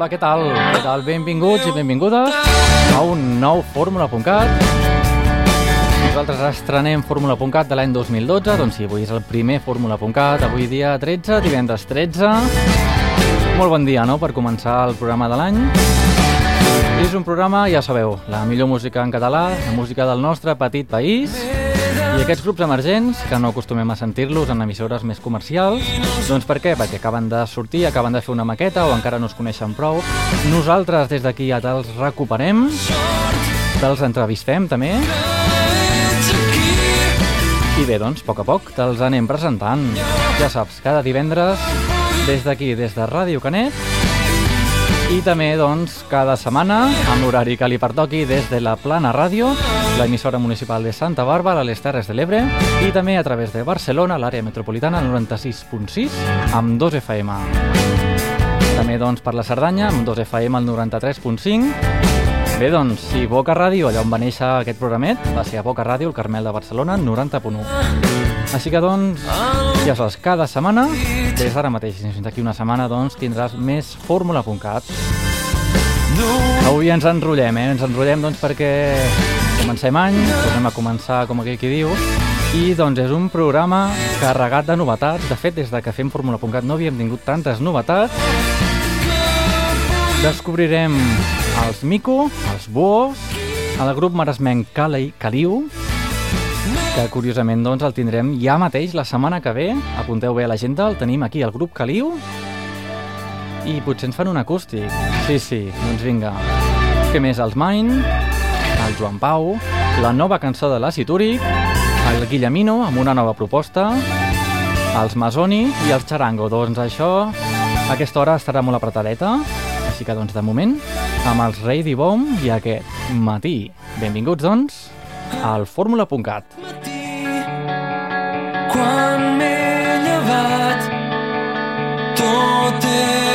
Hola, què tal? Què tal? Benvinguts i benvingudes a un nou Fórmula.cat. Nosaltres estrenem Fórmula.cat de l'any 2012, doncs sí, avui és el primer Fórmula.cat, avui dia 13, divendres 13. Molt bon dia, no?, per començar el programa de l'any. És un programa, ja sabeu, la millor música en català, la música del nostre petit país, i aquests grups emergents, que no acostumem a sentir-los en emissores més comercials, doncs per què? Perquè acaben de sortir, acaben de fer una maqueta o encara no es coneixen prou. Nosaltres des d'aquí ja te'ls recuperem, te'ls entrevistem també, i bé, doncs, a poc a poc te'ls anem presentant. Ja saps, cada divendres, des d'aquí, des de Ràdio Canet, i també, doncs, cada setmana, amb l'horari que li pertoqui des de la Plana Ràdio, l'emissora municipal de Santa Bàrbara, a les Terres de l'Ebre, i també a través de Barcelona, l'àrea metropolitana, 96.6, amb 2 FM. També, doncs, per la Cerdanya, amb 2 FM al 93.5, Bé, doncs, si Boca Ràdio, allà on va néixer aquest programet, va ser a Boca Ràdio, el Carmel de Barcelona, 90.1. Així que, doncs, ja saps, cada setmana, des d'ara mateix, fins d'aquí una setmana, doncs, tindràs més fórmula.cat. Avui ens enrotllem, eh? Ens enrotllem, doncs, perquè comencem any, tornem a començar, com aquell qui diu, i doncs és un programa carregat de novetats. De fet, des de que fem Fórmula.cat no havíem tingut tantes novetats. Descobrirem els Mico, els Boos, el grup maresmenc Cali, Caliu, que curiosament doncs, el tindrem ja mateix la setmana que ve. Apunteu bé a l'agenda, el tenim aquí, el grup Caliu, i potser ens fan un acústic. Sí, sí, doncs vinga. Què més? Els Mine, el Joan Pau, la nova cançó de la Citúric, el Guillemino amb una nova proposta, els Masoni i els Charango. Doncs això, aquesta hora estarà molt apretadeta, així que doncs de moment, amb els Ready Bomb i aquest matí. Benvinguts doncs al fórmula.cat. Quan m'he llevat tot era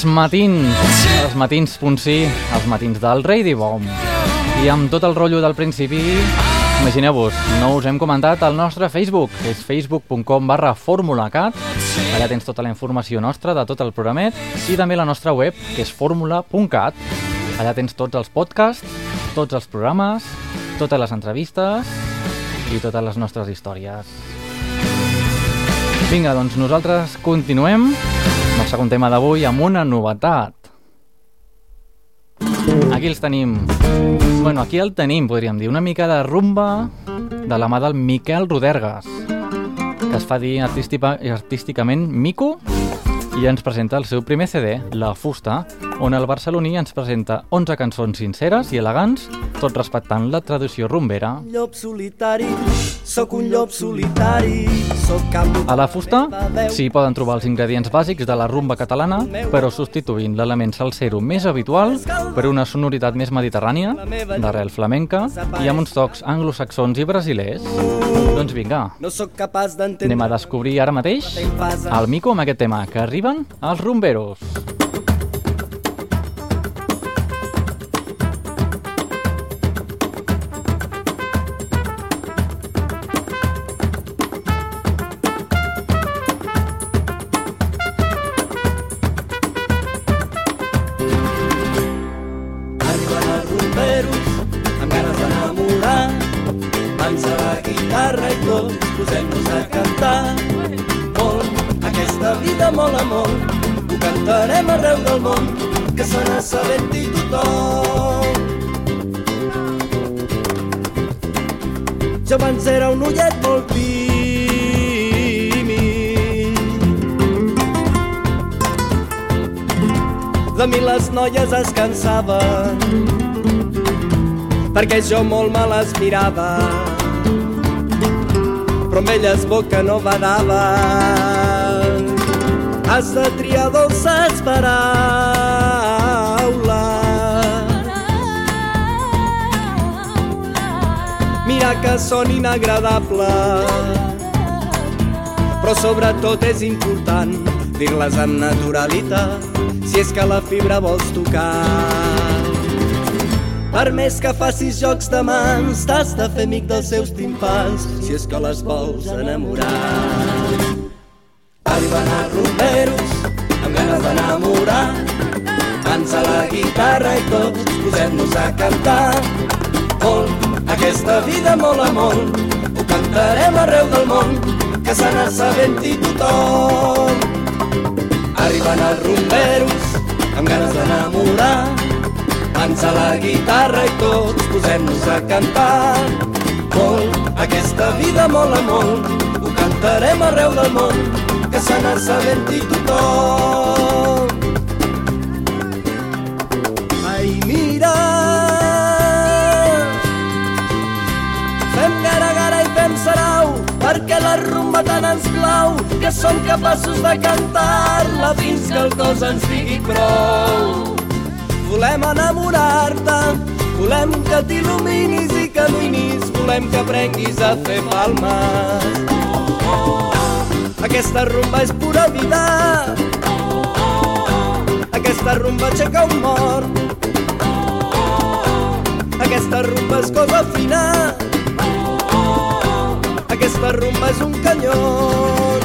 els matins, els matins punt sí, els matins del Ready Bomb. I amb tot el rotllo del principi, imagineu-vos, no us hem comentat el nostre Facebook, que és facebook.com barra formulacat. Allà tens tota la informació nostra de tot el programet i també la nostra web, que és formula.cat. Allà tens tots els podcasts, tots els programes, totes les entrevistes i totes les nostres històries. Vinga, doncs nosaltres continuem el segon tema d'avui amb una novetat. Aquí els tenim. Bueno, aquí el tenim, podríem dir. Una mica de rumba de la mà del Miquel Rodergas, que es fa dir artística, artísticament Mico i ens presenta el seu primer CD, La Fusta, on el barceloní ens presenta 11 cançons sinceres i elegants, tot respectant la tradició rumbera. llop solitari, sóc un llop solitari, sóc camp... A la fusta s'hi poden trobar els ingredients bàsics de la rumba catalana, però substituint l'element salsero més habitual per una sonoritat més mediterrània, d'arrel flamenca, i amb uns tocs anglosaxons i brasilers. Doncs vinga, anem a descobrir ara mateix el Mico amb aquest tema, que arriben els rumberos. Noies es cansaven perquè jo molt me les mirava però amb elles boca no badava has de triar dolces paraules. Mira que són inagradables però sobretot és important dir-les amb naturalitat si és que la fibra vols tocar. Per més que facis jocs de mans, t'has de fer amic dels seus timpans, si és que les vols enamorar. Arriben els rumberos, amb ganes d'enamorar, mans a la guitarra i tots posem-nos a cantar. Molt, aquesta vida molt a molt, ho cantarem arreu del món, que se n'assabenti tothom. Arriben els rumberos amb ganes d'enamorar mans a la guitarra i tots posem-nos a cantar. Molt, aquesta vida molt a molt ho cantarem arreu del món que se n'assabenti tothom rumba tant ens plau que som capaços de cantar-la fins que el cos ens digui prou. Volem enamorar-te, volem que t'il·luminis i caminis, volem que aprenguis a fer palmes. Aquesta rumba és pura vida, aquesta rumba aixeca un mort, aquesta rumba és cosa fina, aquesta rumba és un canyon.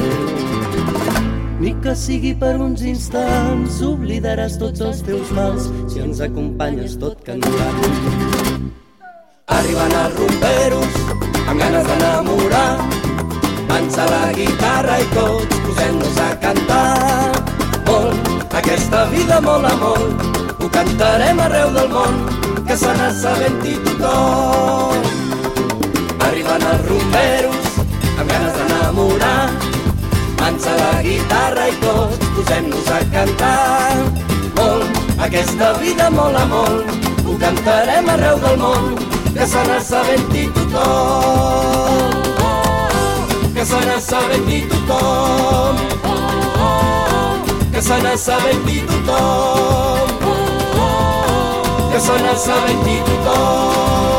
Ni que sigui per uns instants, oblidaràs tots els teus mals si ens acompanyes tot cantant. Arriben els rumberos amb ganes d'enamorar, mans a la guitarra i tots posem-nos a cantar. Molt, aquesta vida molt a molt, ho cantarem arreu del món, que se n'assabenti tothom. Arriben els rumberos aquesta vida molt a molt. Ho cantarem arreu del món que se n'assabenti tothom. Que se n'assabenti tothom. Que se n'assabenti tothom. Que se n'assabenti tothom.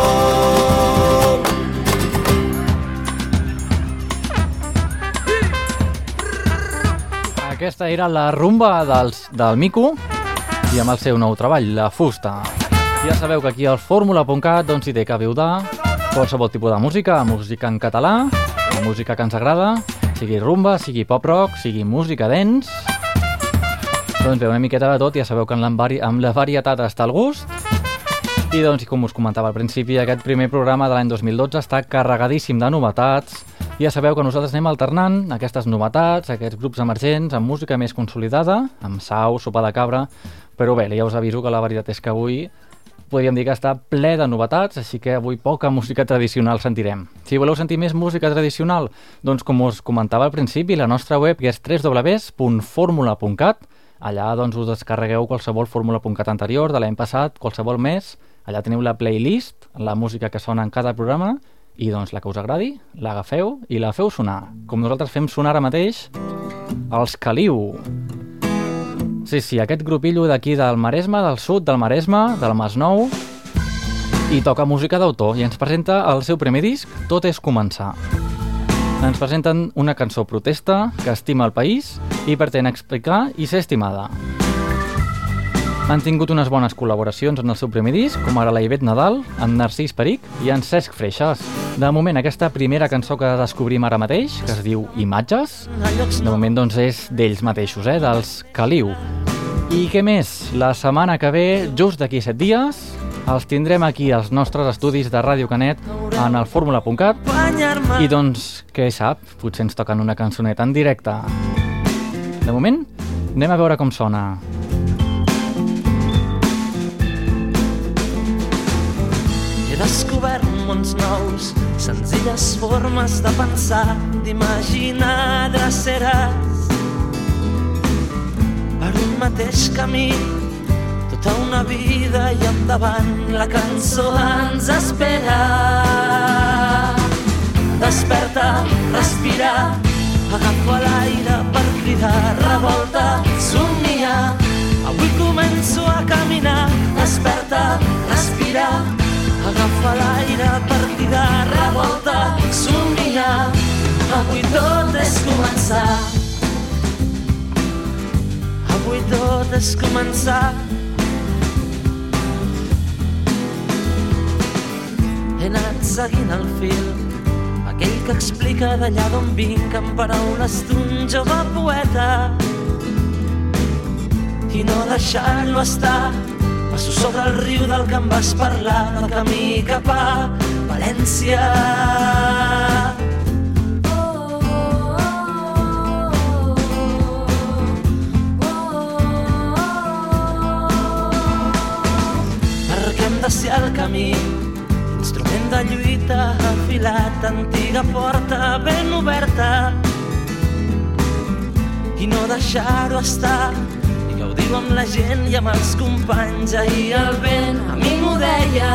Aquesta era la rumba dels, del Mico i amb el seu nou treball, La Fusta. Ja sabeu que aquí al fórmula.cat doncs hi té que viudar qualsevol tipus de música, música en català, la música que ens agrada, sigui rumba, sigui pop-rock, sigui música dance... Doncs bé, una miqueta de tot, ja sabeu que en amb la varietat està el gust. I doncs, com us comentava al principi, aquest primer programa de l'any 2012 està carregadíssim de novetats. Ja sabeu que nosaltres anem alternant aquestes novetats, aquests grups emergents, amb música més consolidada, amb sau, sopa de cabra, però bé, ja us aviso que la veritat és que avui podríem dir que està ple de novetats, així que avui poca música tradicional sentirem. Si voleu sentir més música tradicional, doncs com us comentava al principi, la nostra web que és www.formula.cat, allà doncs us descarregueu qualsevol fórmula.cat anterior de l'any passat, qualsevol mes, allà teniu la playlist, la música que sona en cada programa, i doncs la que us agradi, l'agafeu i la feu sonar, com nosaltres fem sonar ara mateix els Caliu. Sí, sí, aquest grupillo d'aquí del Maresme, del sud del Maresme, del Masnou, i toca música d'autor i ens presenta el seu primer disc, Tot és començar. Ens presenten una cançó protesta que estima el país i pretén explicar i ser estimada. Han tingut unes bones col·laboracions en el seu primer disc, com ara la Ivet Nadal, en Narcís Peric i en Cesc Freixas. De moment, aquesta primera cançó que descobrim ara mateix, que es diu Imatges, de moment doncs és d'ells mateixos, eh, dels Caliu. I què més? La setmana que ve, just d'aquí set dies, els tindrem aquí als nostres estudis de Ràdio Canet en el fórmula.cat i doncs, què sap, potser ens toquen una cançoneta en directe. De moment, anem a veure com sona. Descobert mons nous, senzilles formes de pensar, d'imaginar dreceres per un mateix camí, tota una vida i endavant la cançó ens espera. Desperta, respira, agafa l'aire per cridar, revolta, somnia. Avui començo a caminar, desperta, respira, agafa l'aire per cridar, revolta, somnia. Avui tot és començar. Avui tot és començar. He anat seguint el fil, aquell que explica d'allà d'on vinc en paraules d'un jove poeta. I no deixar-lo estar, passo sobre el riu del que em vas parlar, del camí cap a València. de ser al camí instrument de lluita afilat antiga porta ben oberta i no deixar-ho estar i gaudir-ho amb la gent i amb els companys. Ahir el vent a mi m'ho deia.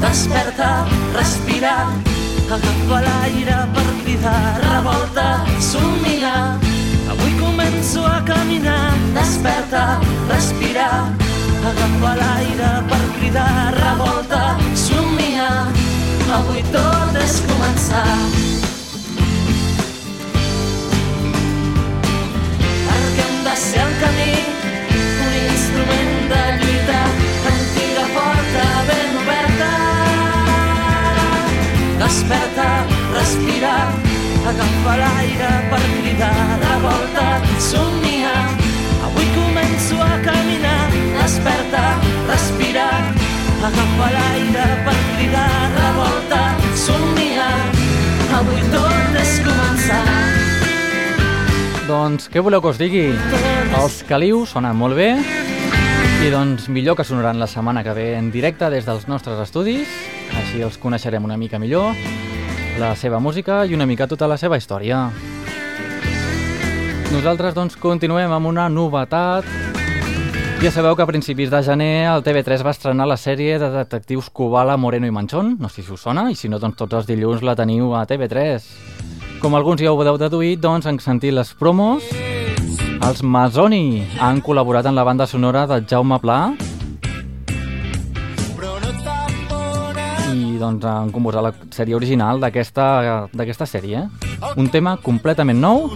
Desperta, respira agafa l'aire per cridar revolta, somnia avui començo a caminar. Desperta, respira agafa l'aire per cridar revolta, somnia avui tot és començar ser el camí un instrument de lluita antiga porta ben oberta. Desperta, respira agafa l'aire per cridar revolta, somnia avui començo a caminar. Desperta, respira agafa l'aire per cridar revolta, somnia avui tot és començar. Doncs què voleu que us digui? Els Caliu sonen molt bé i doncs millor que sonaran la setmana que ve en directe des dels nostres estudis, així els coneixerem una mica millor, la seva música i una mica tota la seva història. Nosaltres doncs continuem amb una novetat. Ja sabeu que a principis de gener el TV3 va estrenar la sèrie de detectius Kubala, Moreno i Manchón, no sé si us sona, i si no, doncs tots els dilluns la teniu a TV3. Com alguns ja ho podeu deduir, doncs han sentit les promos. Els Masoni han col·laborat en la banda sonora de Jaume Pla i doncs han composat la sèrie original d'aquesta sèrie. Un tema completament nou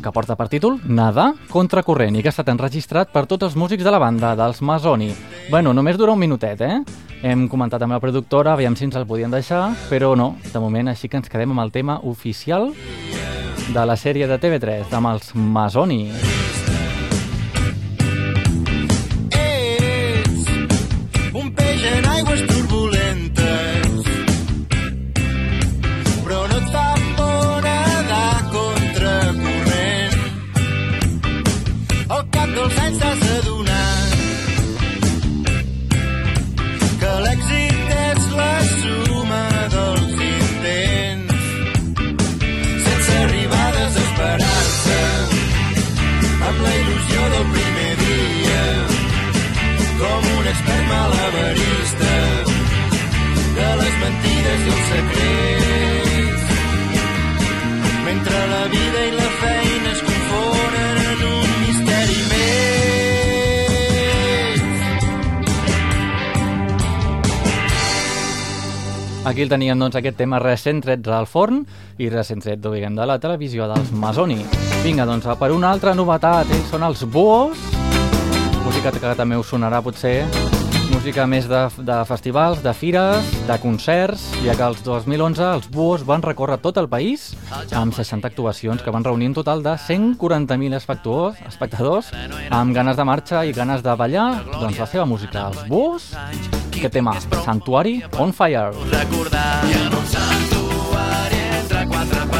que porta per títol Nada contracorrent i que ha estat enregistrat per tots els músics de la banda, dels Masoni. Bueno, només dura un minutet, eh? Hem comentat amb la productora, aviam si ens el podien deixar, però no, de moment així que ens quedem amb el tema oficial de la sèrie de TV3, amb els Masoni. Secrets. Mentre la vida i la feina es confonen en un misteri més. Aquí el teníem, doncs, aquest tema recent tret del forn i recent tret, diguem, de la televisió dels Masoni. Vinga, doncs, per una altra novetat, ells són els Buos, música que també us sonarà, potser, música més de, de festivals, de fires, de concerts, ja que els 2011 els Buos van recórrer tot el país amb 60 actuacions que van reunir un total de 140.000 espectadors, amb ganes de marxa i ganes de ballar, doncs la seva música, els Buos, aquest tema, Santuari on Fire. recordar i en un santuari entre quatre parets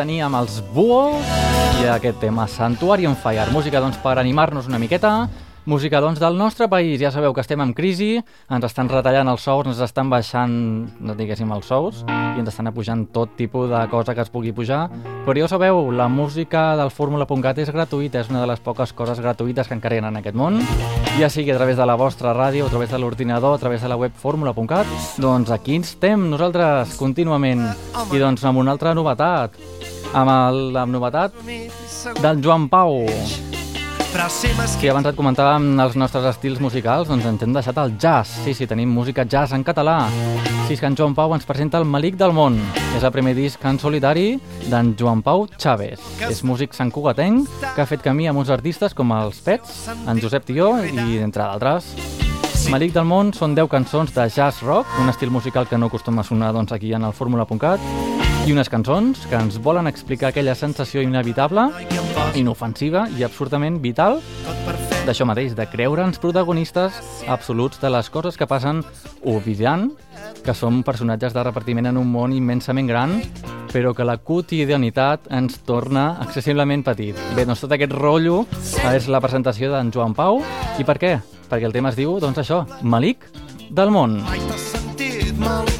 teníem els Buos i aquest tema Santuari on Fire. Música, doncs, per animar-nos una miqueta. Música, doncs, del nostre país. Ja sabeu que estem en crisi, ens estan retallant els sous, ens estan baixant, no diguéssim, els sous, i ens estan pujant tot tipus de cosa que es pugui pujar. Però ja ho sabeu, la música del Fórmula.cat és gratuïta, és una de les poques coses gratuïtes que encara hi ha en aquest món. Ja sigui a través de la vostra ràdio, a través de l'ordinador, a través de la web fórmula.cat. Doncs aquí estem nosaltres contínuament. I doncs amb una altra novetat, amb el, la novetat del Joan Pau. Sí, abans et comentàvem els nostres estils musicals, doncs ens hem deixat el jazz. Sí, sí, tenim música jazz en català. Sí, és que en Joan Pau ens presenta el Malic del món. És el primer disc en solitari d'en Joan Pau Chávez. És músic santcugatenc que ha fet camí amb uns artistes com els Pets, en Josep Tió i entre d'altres. Malic del món són 10 cançons de jazz rock, un estil musical que no acostuma a sonar doncs, aquí en el fórmula.cat, i unes cançons que ens volen explicar aquella sensació inevitable, inofensiva i absurdament vital d'això mateix, de creure'ns protagonistes absoluts de les coses que passen oblidant que som personatges de repartiment en un món immensament gran, però que la quotidianitat ens torna accessiblement petit. Bé, doncs tot aquest rotllo és la presentació d'en Joan Pau. I per què? Perquè el tema es diu, doncs això, Malic del món. Mai t'has sentit mal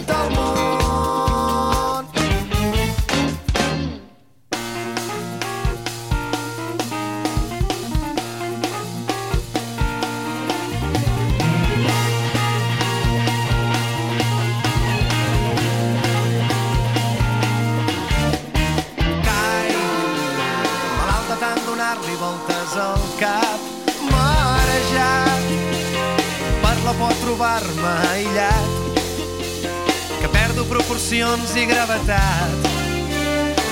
proporcions i gravetat,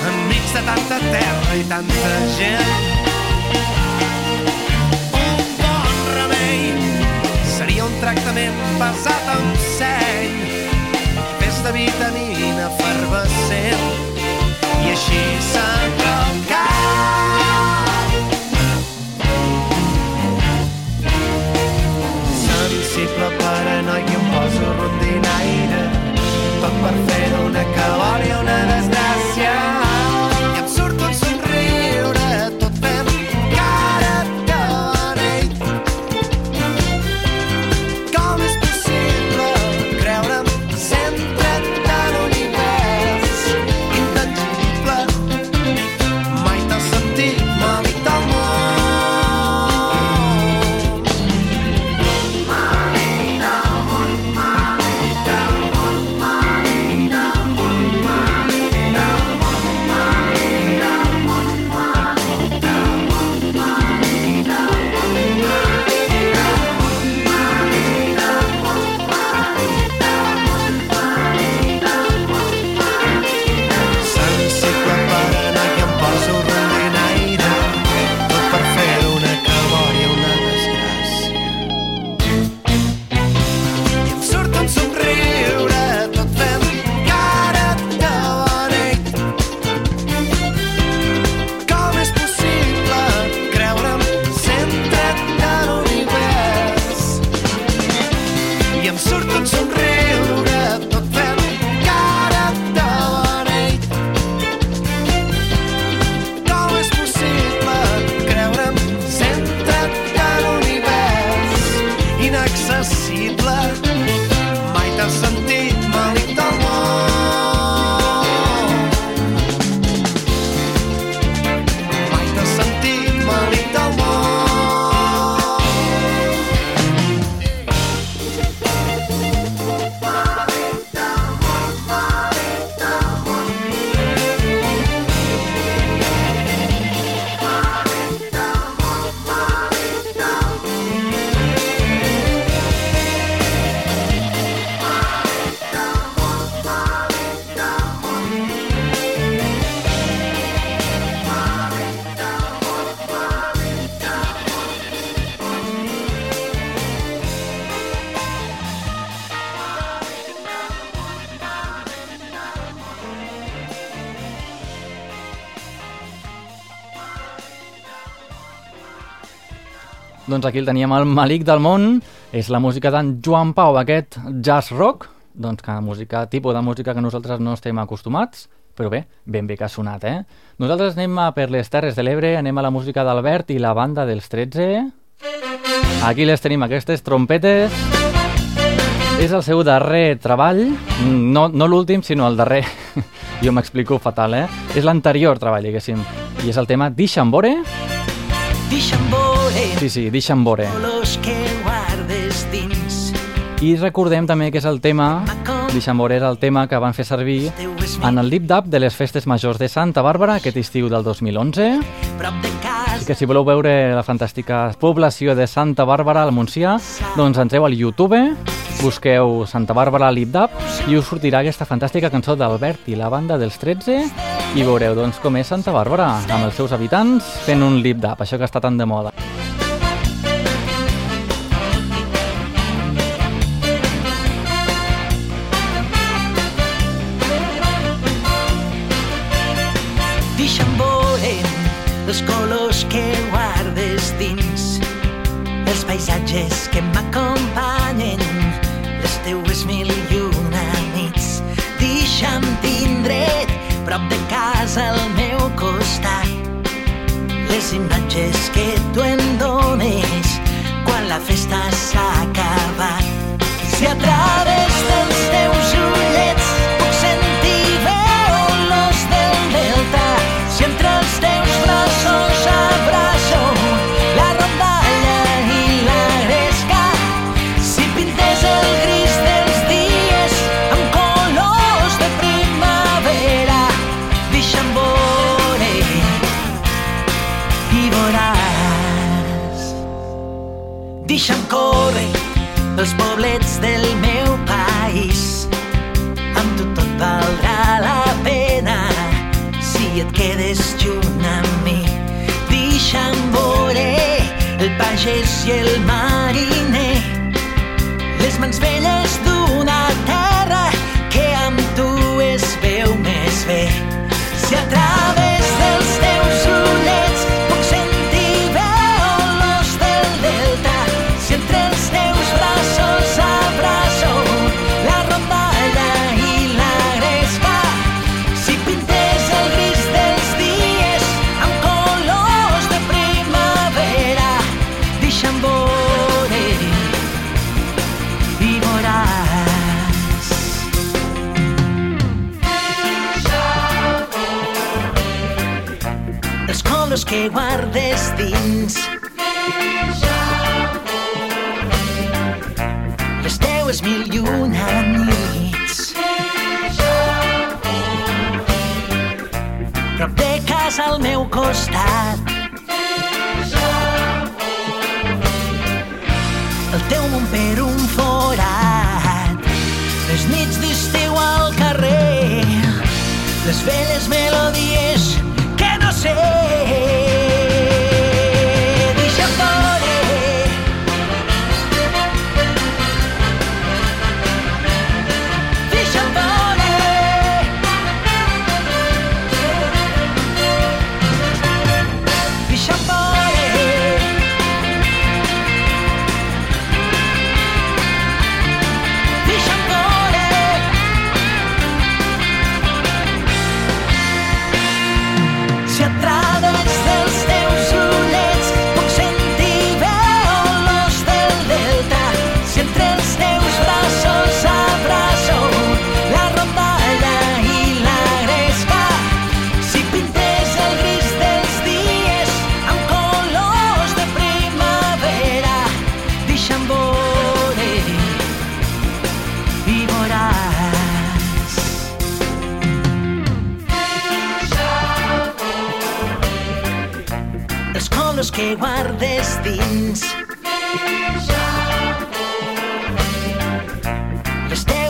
enmig de tanta terra i tanta gent. Un bon remei seria un tractament basat en seny, fes de vitamina efervescent, i així s'entra el cap. paranoia em poso rondinaire fer una calòria una Doncs aquí el teníem el Malik del món, és la música d'en Joan Pau, aquest jazz rock, doncs que música, tipus de música que nosaltres no estem acostumats, però bé, ben bé que ha sonat, eh? Nosaltres anem a per les Terres de l'Ebre, anem a la música d'Albert i la banda dels 13. Aquí les tenim, aquestes trompetes. És el seu darrer treball, no, no l'últim, sinó el darrer. jo m'explico fatal, eh? És l'anterior treball, diguéssim. I és el tema Dixambore. Dixambore, Sí, sí, guardes dins. I recordem també que és el tema, Dixambore era el tema que van fer servir en el Deep Dub de les festes majors de Santa Bàrbara aquest estiu del 2011. Prop de casa, Que si voleu veure la fantàstica població de Santa Bàrbara al Montsià, doncs entreu al YouTube, busqueu Santa Bàrbara Lip Dub i us sortirà aquesta fantàstica cançó d'Albert i la banda dels 13 i veureu doncs com és Santa Bàrbara amb els seus habitants fent un lip dub, això que està tan de moda. Els colors que guardes dins. Els paisatges que m'acompanyen, les teues mil i una nits. Deixa'm tindre prop de casa al meu costat les imatges que tu em dones quan la festa s'ha acabat. Si a través el pagès i el mariner, les mans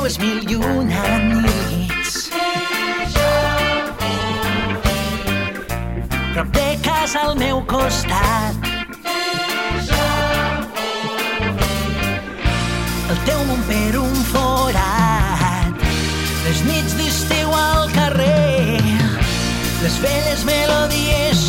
Teues mil i una nits. Prop de casa al meu costat. El teu món per un forat. Les nits d'estiu al carrer. Les velles melodies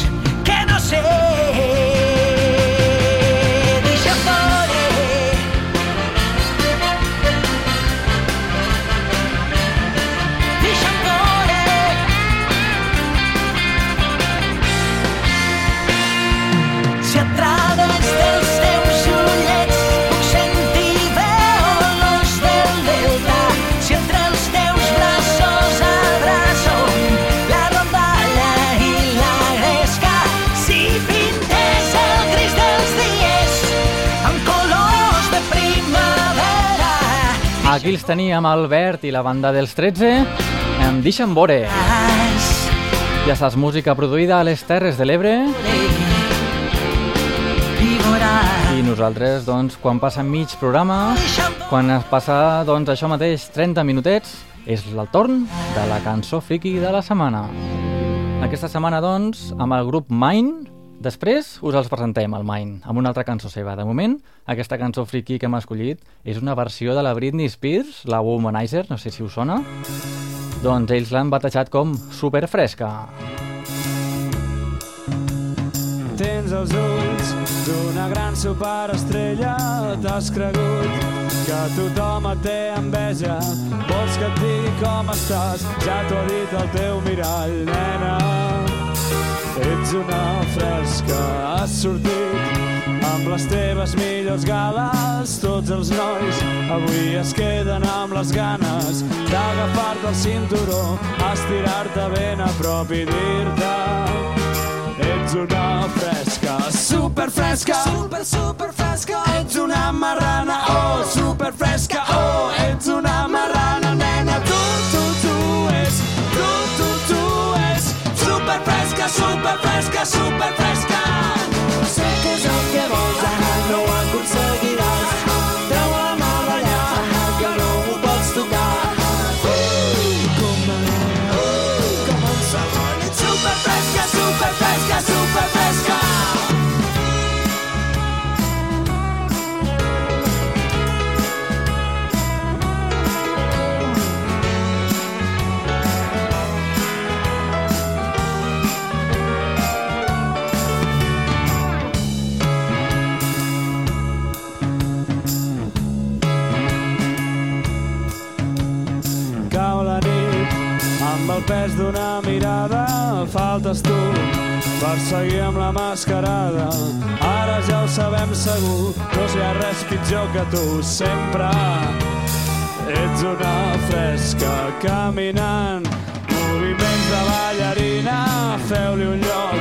Els teníem Albert i la banda dels 13 amb Deixa'm Vore. Ja saps, música produïda a les Terres de l'Ebre I nosaltres, doncs, quan passa mig programa, quan es passa, doncs, això mateix, 30 minutets, és el torn de la cançó friki de la setmana. Aquesta setmana, doncs, amb el grup Mine, després us els presentem, el Mine, amb una altra cançó seva. De moment, aquesta cançó friki que hem escollit és una versió de la Britney Spears, la Womanizer, no sé si us sona. Doncs ells l'han batejat com superfresca. Tens els ulls d'una gran superestrella, t'has cregut que tothom et té enveja. Vols que et digui com estàs, ja t'ho ha dit el teu mirall, nena. Ets una fresca, has sortit amb les teves millors gales. Tots els nois avui es queden amb les ganes d'agafar-te el cinturó, estirar-te ben a prop i dir-te Ets una fresca, super fresca, super, super fresca. Ets una marrana, oh, super fresca, oh, ets una marrana, super fresca, super fresca. Faltes tu per seguir amb la mascarada. Ara ja ho sabem segur, no hi ha res pitjor que tu, sempre ets una fresca caminant, moviments de ballarina, feu-li un lloc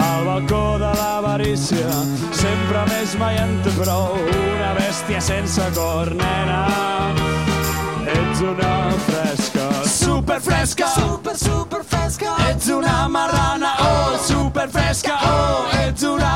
al balcó gràcia, sempre més mai en té prou, una bèstia sense cor, nena. Ets una fresca, super fresca, super, super fresca. Ets una marrana, oh, super fresca, oh, ets una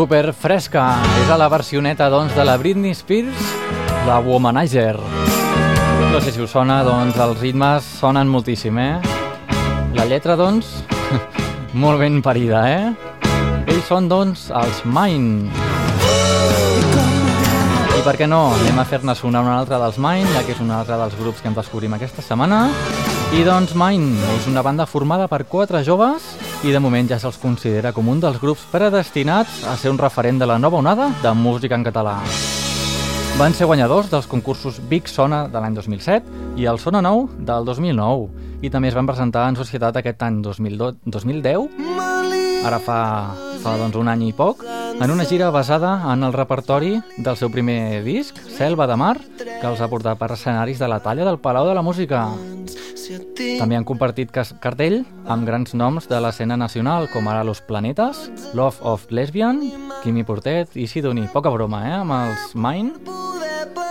Super fresca. És a la versioneta, doncs, de la Britney Spears, la Womanizer. No sé si us sona, doncs, els ritmes sonen moltíssim, eh? La lletra, doncs, molt ben parida, eh? Ells són, doncs, els Mine. I per què no? Anem a fer-ne sonar una altra dels Mine, ja que és un altre dels grups que em descobrim aquesta setmana. I doncs Mine és una banda formada per quatre joves i de moment ja se'ls considera com un dels grups predestinats a ser un referent de la nova onada de música en català. Van ser guanyadors dels concursos Big Sona de l'any 2007 i el Sona Nou del 2009 i també es van presentar en societat aquest any 2012, 2010 ara fa, fa doncs, un any i poc, en una gira basada en el repertori del seu primer disc, Selva de Mar, que els ha portat per escenaris de la talla del Palau de la Música. També han compartit cartell amb grans noms de l'escena nacional, com ara Los Planetes, Love of Lesbian, Quimi Portet i Sidoni. Poca broma, eh, amb els Mine.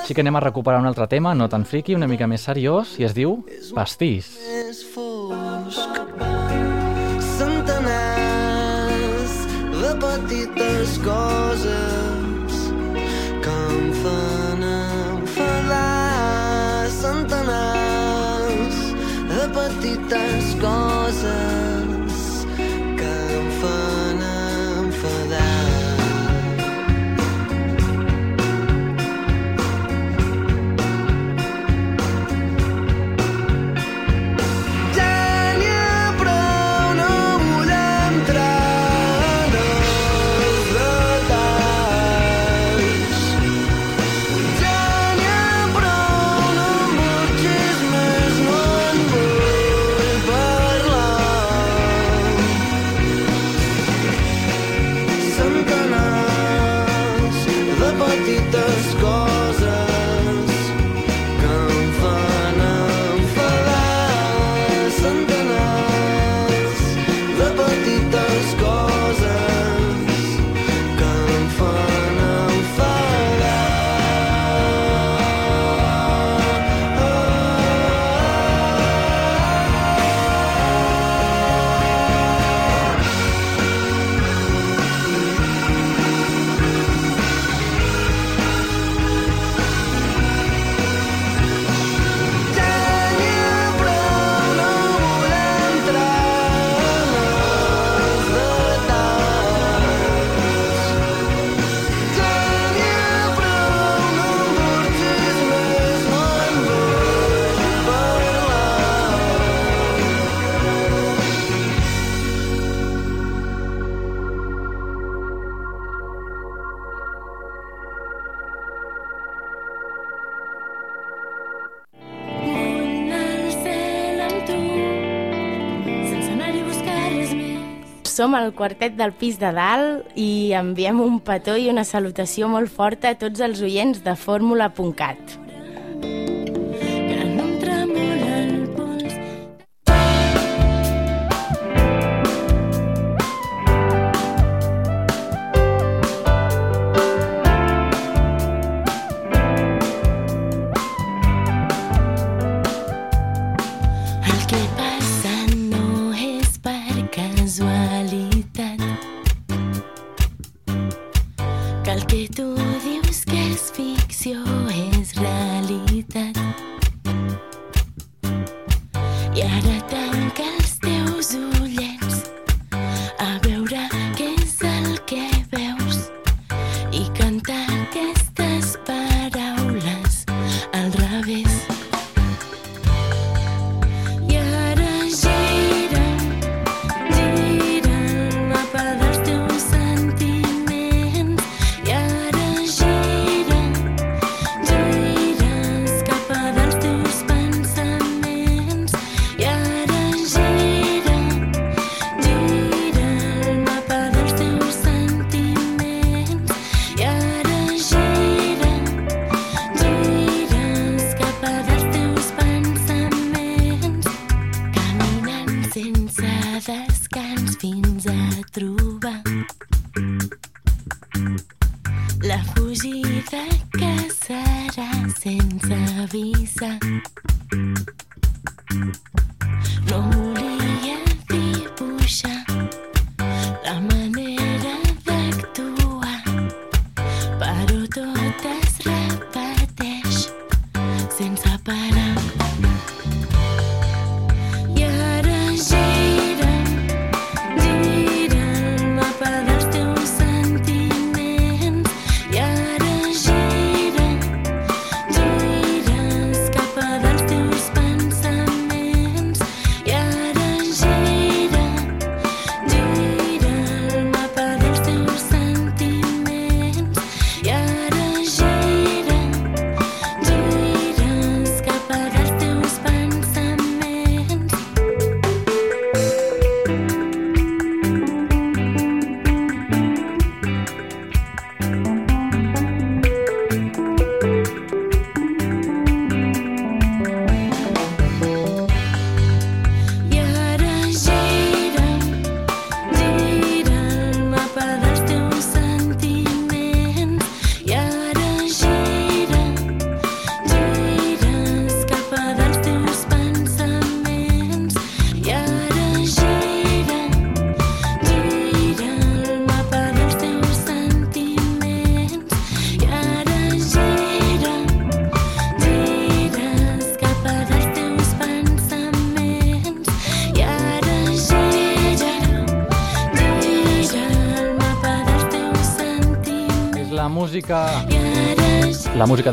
Així que anem a recuperar un altre tema, no tan friqui, una mica més seriós, i es diu Pastís. és fosc. Centenars de petites coses que em fan de petites Som el quartet del pis de dalt i enviem un petó i una salutació molt forta a tots els oients de fórmula.cat. fracasarás en esa visa.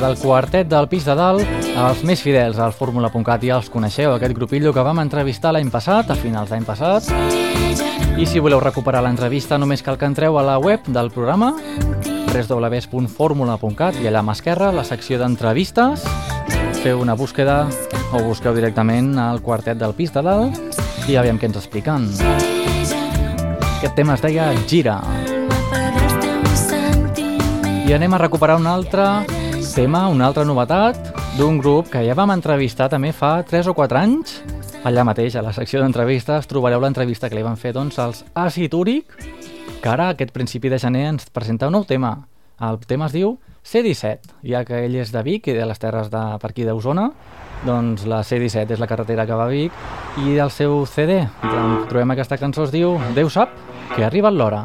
Del quartet del pis de dalt, els més fidels al Fórmula.cat ja els coneixeu, aquest grupillo que vam entrevistar l'any passat, a finals d'any passat, i si voleu recuperar l'entrevista només cal que entreu a la web del programa www.formula.cat i allà a mà esquerra, la secció d'entrevistes, feu una búsqueda o busqueu directament al quartet del pis de dalt i aviam què ens expliquen. Aquest tema es deia Gira. I anem a recuperar un altre tema, una altra novetat, d'un grup que ja vam entrevistar també fa 3 o 4 anys. Allà mateix, a la secció d'entrevistes, trobareu l'entrevista que li van fer doncs, als Àcid Úric, que ara, aquest principi de gener, ens presenta un nou tema. El tema es diu C-17, ja que ell és de Vic i de les terres de, per aquí d'Osona, doncs la C-17 és la carretera que va a Vic i el seu CD, trobem aquesta cançó, es diu Déu sap que ha arribat l'hora.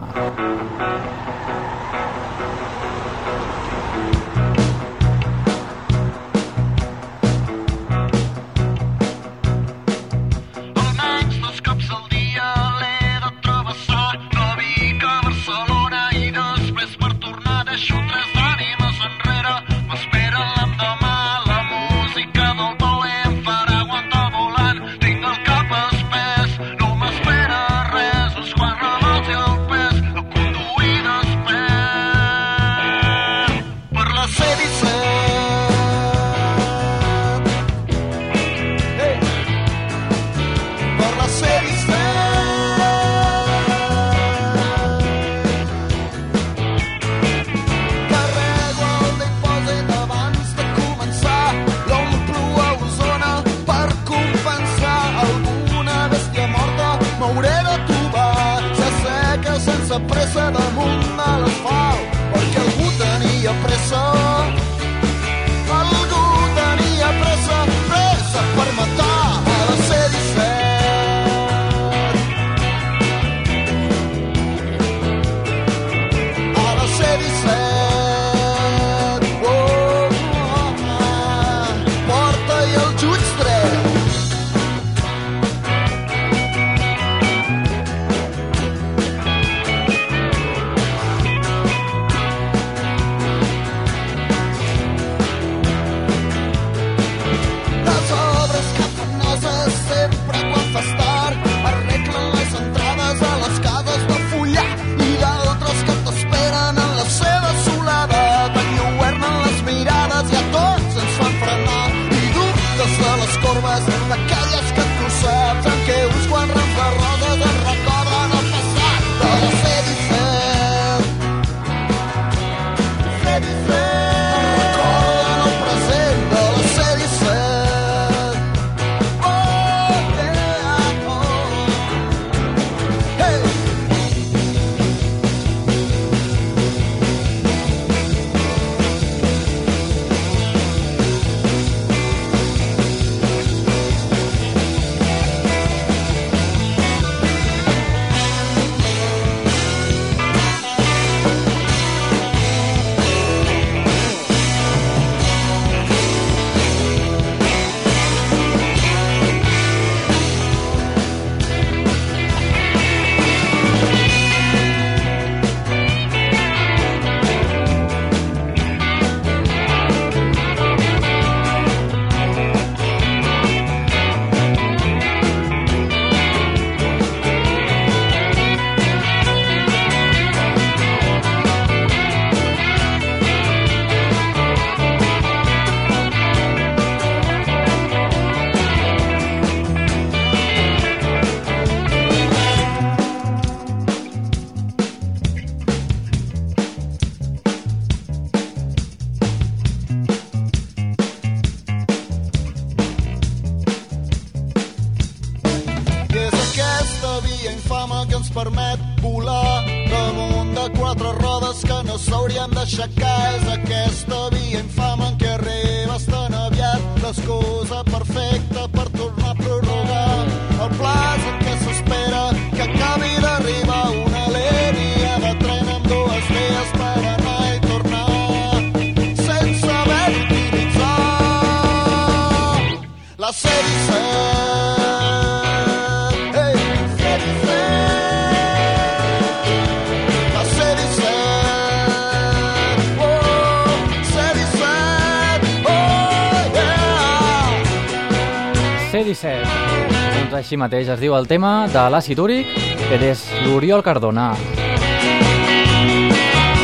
Així mateix es diu el tema de l'àcid úric, que és l'Oriol Cardona.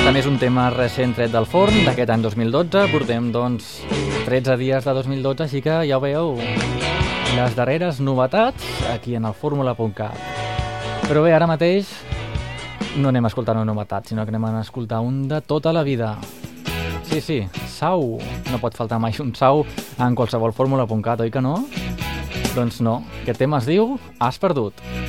També és un tema recent tret del forn d'aquest any 2012. Portem, doncs, 13 dies de 2012, així que ja ho veieu les darreres novetats aquí en el fórmula.cat. Però bé, ara mateix no anem a escoltar una novetat, sinó que anem a escoltar un de tota la vida. Sí, sí, sau. No pot faltar mai un sau en qualsevol fórmula.cat, oi que no? Doncs no, aquest tema es diu Has perdut. Tu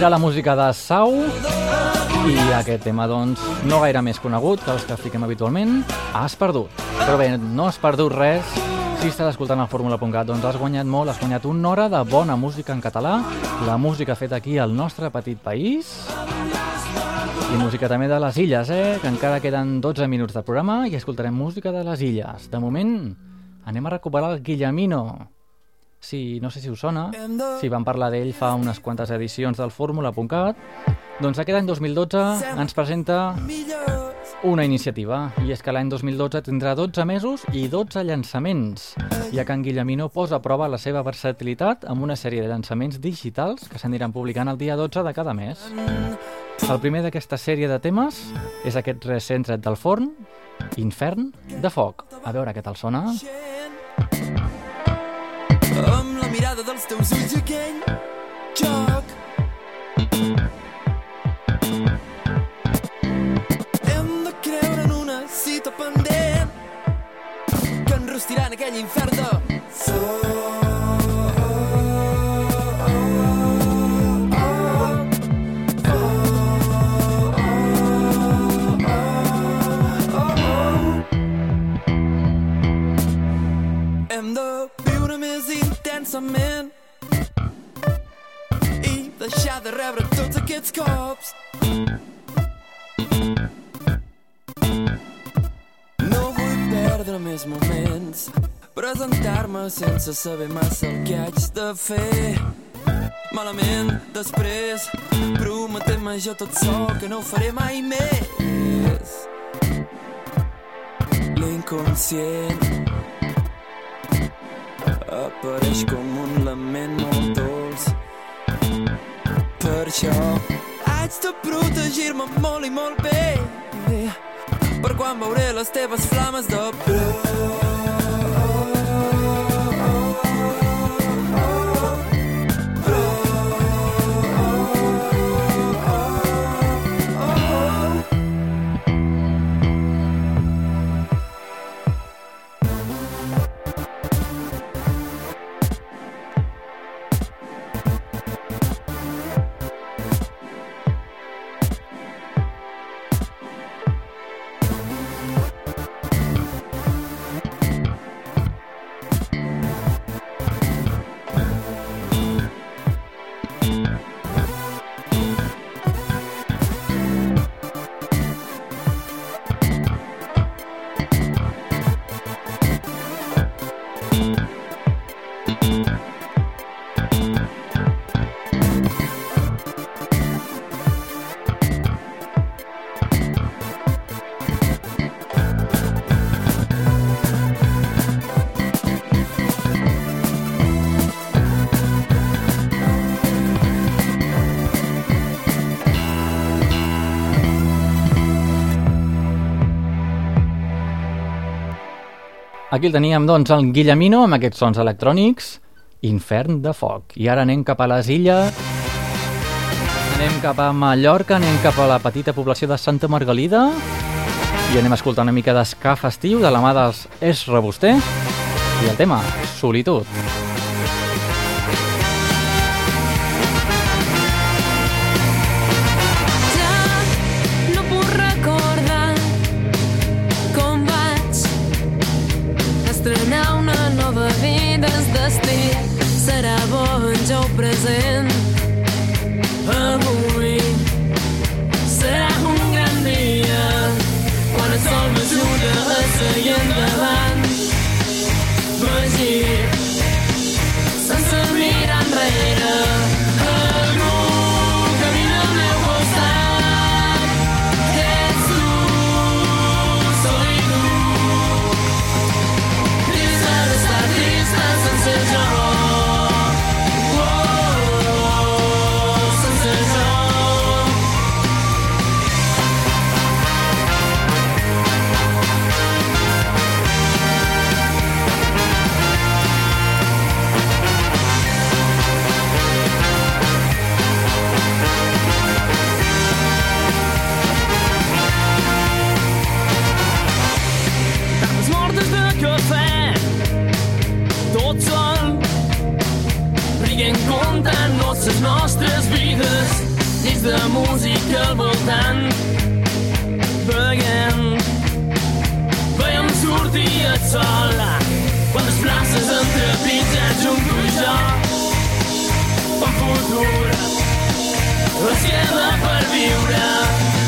Era la música de Sau i aquest tema, doncs, no gaire més conegut que els que fiquem habitualment, has perdut. Però bé, no has perdut res si estàs escoltant el Fórmula.cat, doncs has guanyat molt, has guanyat una hora de bona música en català, la música feta aquí al nostre petit país, i música també de les illes, eh? que encara queden 12 minuts de programa i escoltarem música de les illes. De moment, anem a recuperar el Guillemino. Sí, no sé si us sona, si vam parlar d'ell fa unes quantes edicions del Fórmula.cat, doncs aquest any 2012 ens presenta una iniciativa, i és que l'any 2012 tindrà 12 mesos i 12 llançaments, ja que en Guillemino posa a prova la seva versatilitat amb una sèrie de llançaments digitals que s'aniran publicant el dia 12 de cada mes. El primer d'aquesta sèrie de temes és aquest recent tret del forn, Infern de foc. A veure què tal sona. Mirada dels teus ulls aquell joc. Hem de creure en una cita pendent que enrostirà en aquell infern de pensament i deixar de rebre tots aquests cops. No vull perdre més moments, presentar-me sense saber massa el que haig de fer. Malament, després, prometent-me jo tot sol que no ho faré mai més. L'inconscient apareix com un lament molt dolç. Per això haig de protegir-me molt i molt bé per quan veuré les teves flames de plor. Aquí el teníem, doncs, el Guillemino amb aquests sons electrònics, Infern de foc. I ara anem cap a les illes, anem cap a Mallorca, anem cap a la petita població de Santa Margalida i anem a escoltar una mica d'esca festiu de la mà dels És Reboster i el tema, Solitud. Ja bon dins de música al voltant, veient, veiem sortir el sol, quan les places entrepitgen junt tu i jo, un futur, es queda per viure,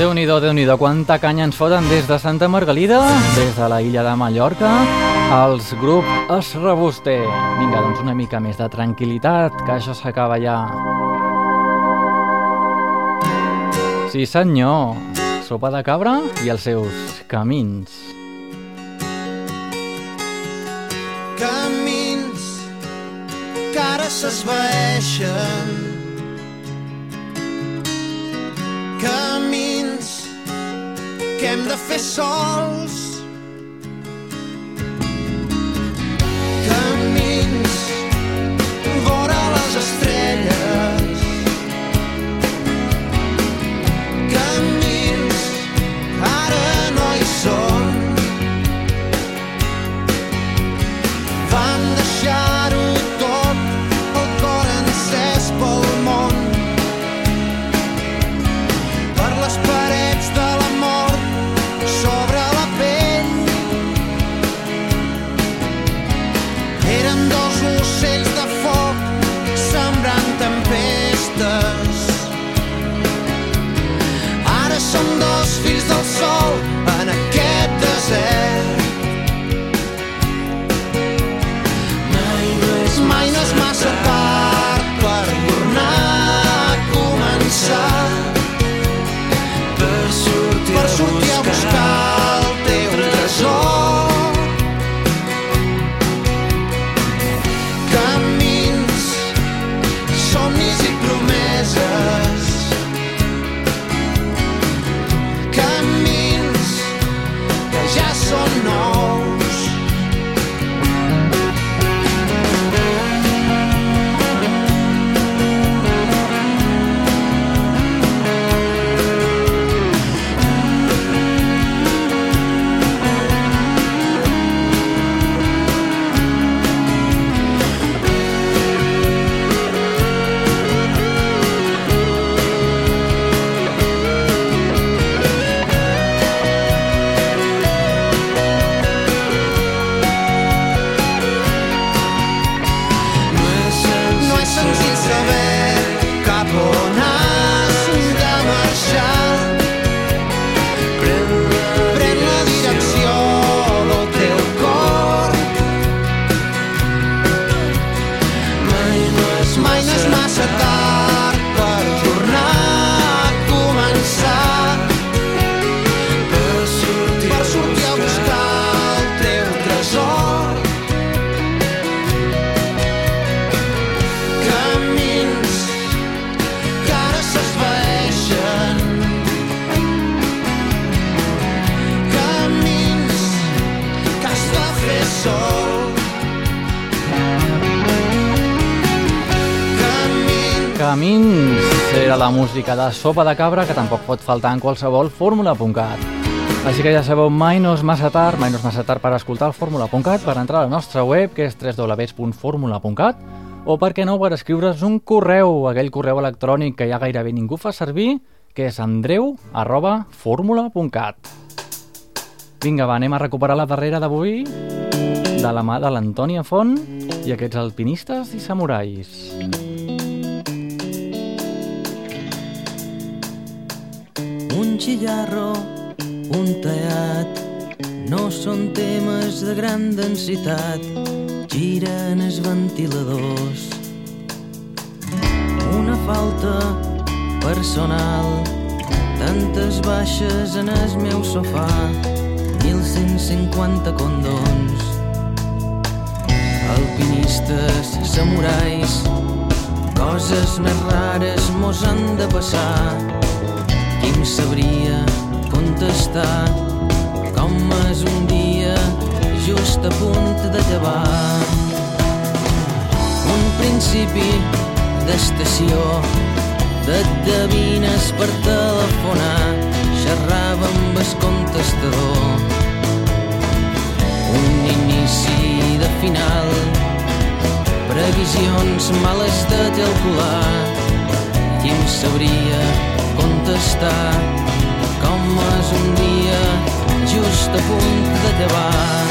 Déu nhi déu quanta canya ens foten des de Santa Margalida, des de la illa de Mallorca, els grup Es Reboster. Vinga, doncs una mica més de tranquil·litat, que això s'acaba ja. Sí senyor, sopa de cabra i els seus camins. Camins que ara s'esvaeixen. Camins que hem de fer sols. Camins estrelles. Van Camins era la música de Sopa de Cabra que tampoc pot faltar en qualsevol fórmula.cat. Així que ja sabeu, mai no és massa tard, mai no és massa tard per escoltar el fórmula.cat, per entrar a la nostra web, que és www.formula.cat, o per què no, per escriure's un correu, aquell correu electrònic que ja gairebé ningú fa servir, que és andreu arroba fórmula.cat. Vinga, va, anem a recuperar la darrera d'avui, de la mà de l'Antònia Font i aquests alpinistes i samurais. Un xillarro, un tallat, no són temes de gran densitat, giren els ventiladors. Una falta personal, tantes baixes en el meu sofà, 1.150 condons. Alpinistes, samurais, coses més rares mos han de passar. Qui em sabria contestar com és un dia just a punt d'acabar. Un principi d'estació de cabines per telefonar xerrava amb el contestador. Un inici de final previsions males de calcular qui em sabria contestar com és un dia just a punt d'acabar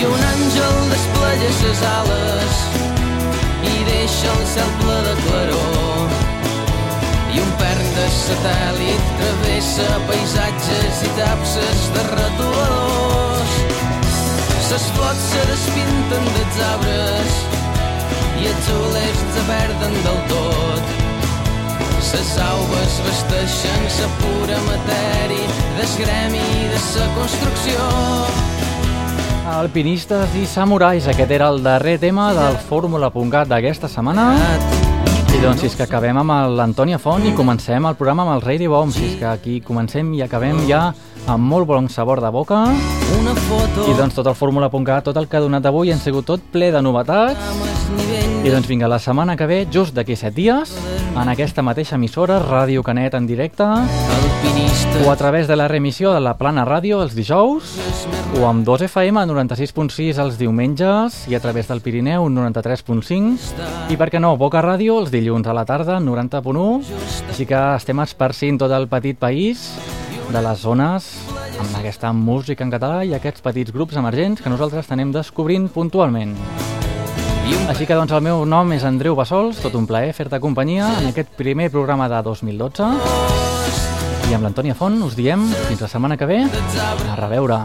i un àngel desplega ses ales i deixa el cel ple de claror. I un pern de satèl·lit travessa paisatges i tapses de retoladors ses flors se despinten dels arbres i els olers se perden del tot Ses aules vesteixen sa pura matèria des gremi de sa construcció. Alpinistes i samurais, aquest era el darrer tema del Fórmula.cat d'aquesta setmana. I doncs, si és que acabem amb l'Antònia Font i comencem el programa amb el Rei de Bom, si és que aquí comencem i acabem ja amb molt bon sabor de boca. Una foto I doncs tot el Fórmula.cat, tot el que ha donat avui han sigut tot ple de novetats. I doncs vinga, la setmana que ve, just d'aquí set dies, en aquesta mateixa emissora, Ràdio Canet en directe, o a través de la remissió de la Plana Ràdio els dijous, o amb 2 FM 96.6 els diumenges i a través del Pirineu 93.5 i per què no, Boca Ràdio els dilluns a la tarda 90.1 així que estem esparcint tot el petit país de les zones amb aquesta música en català i aquests petits grups emergents que nosaltres tenem descobrint puntualment. Així que doncs el meu nom és Andreu Bassols, tot un plaer fer-te companyia en aquest primer programa de 2012 i amb l'Antònia Font us diem fins la setmana que ve a reveure.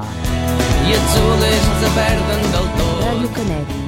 i els ulls se perden del tot. Ràdio Canet, pública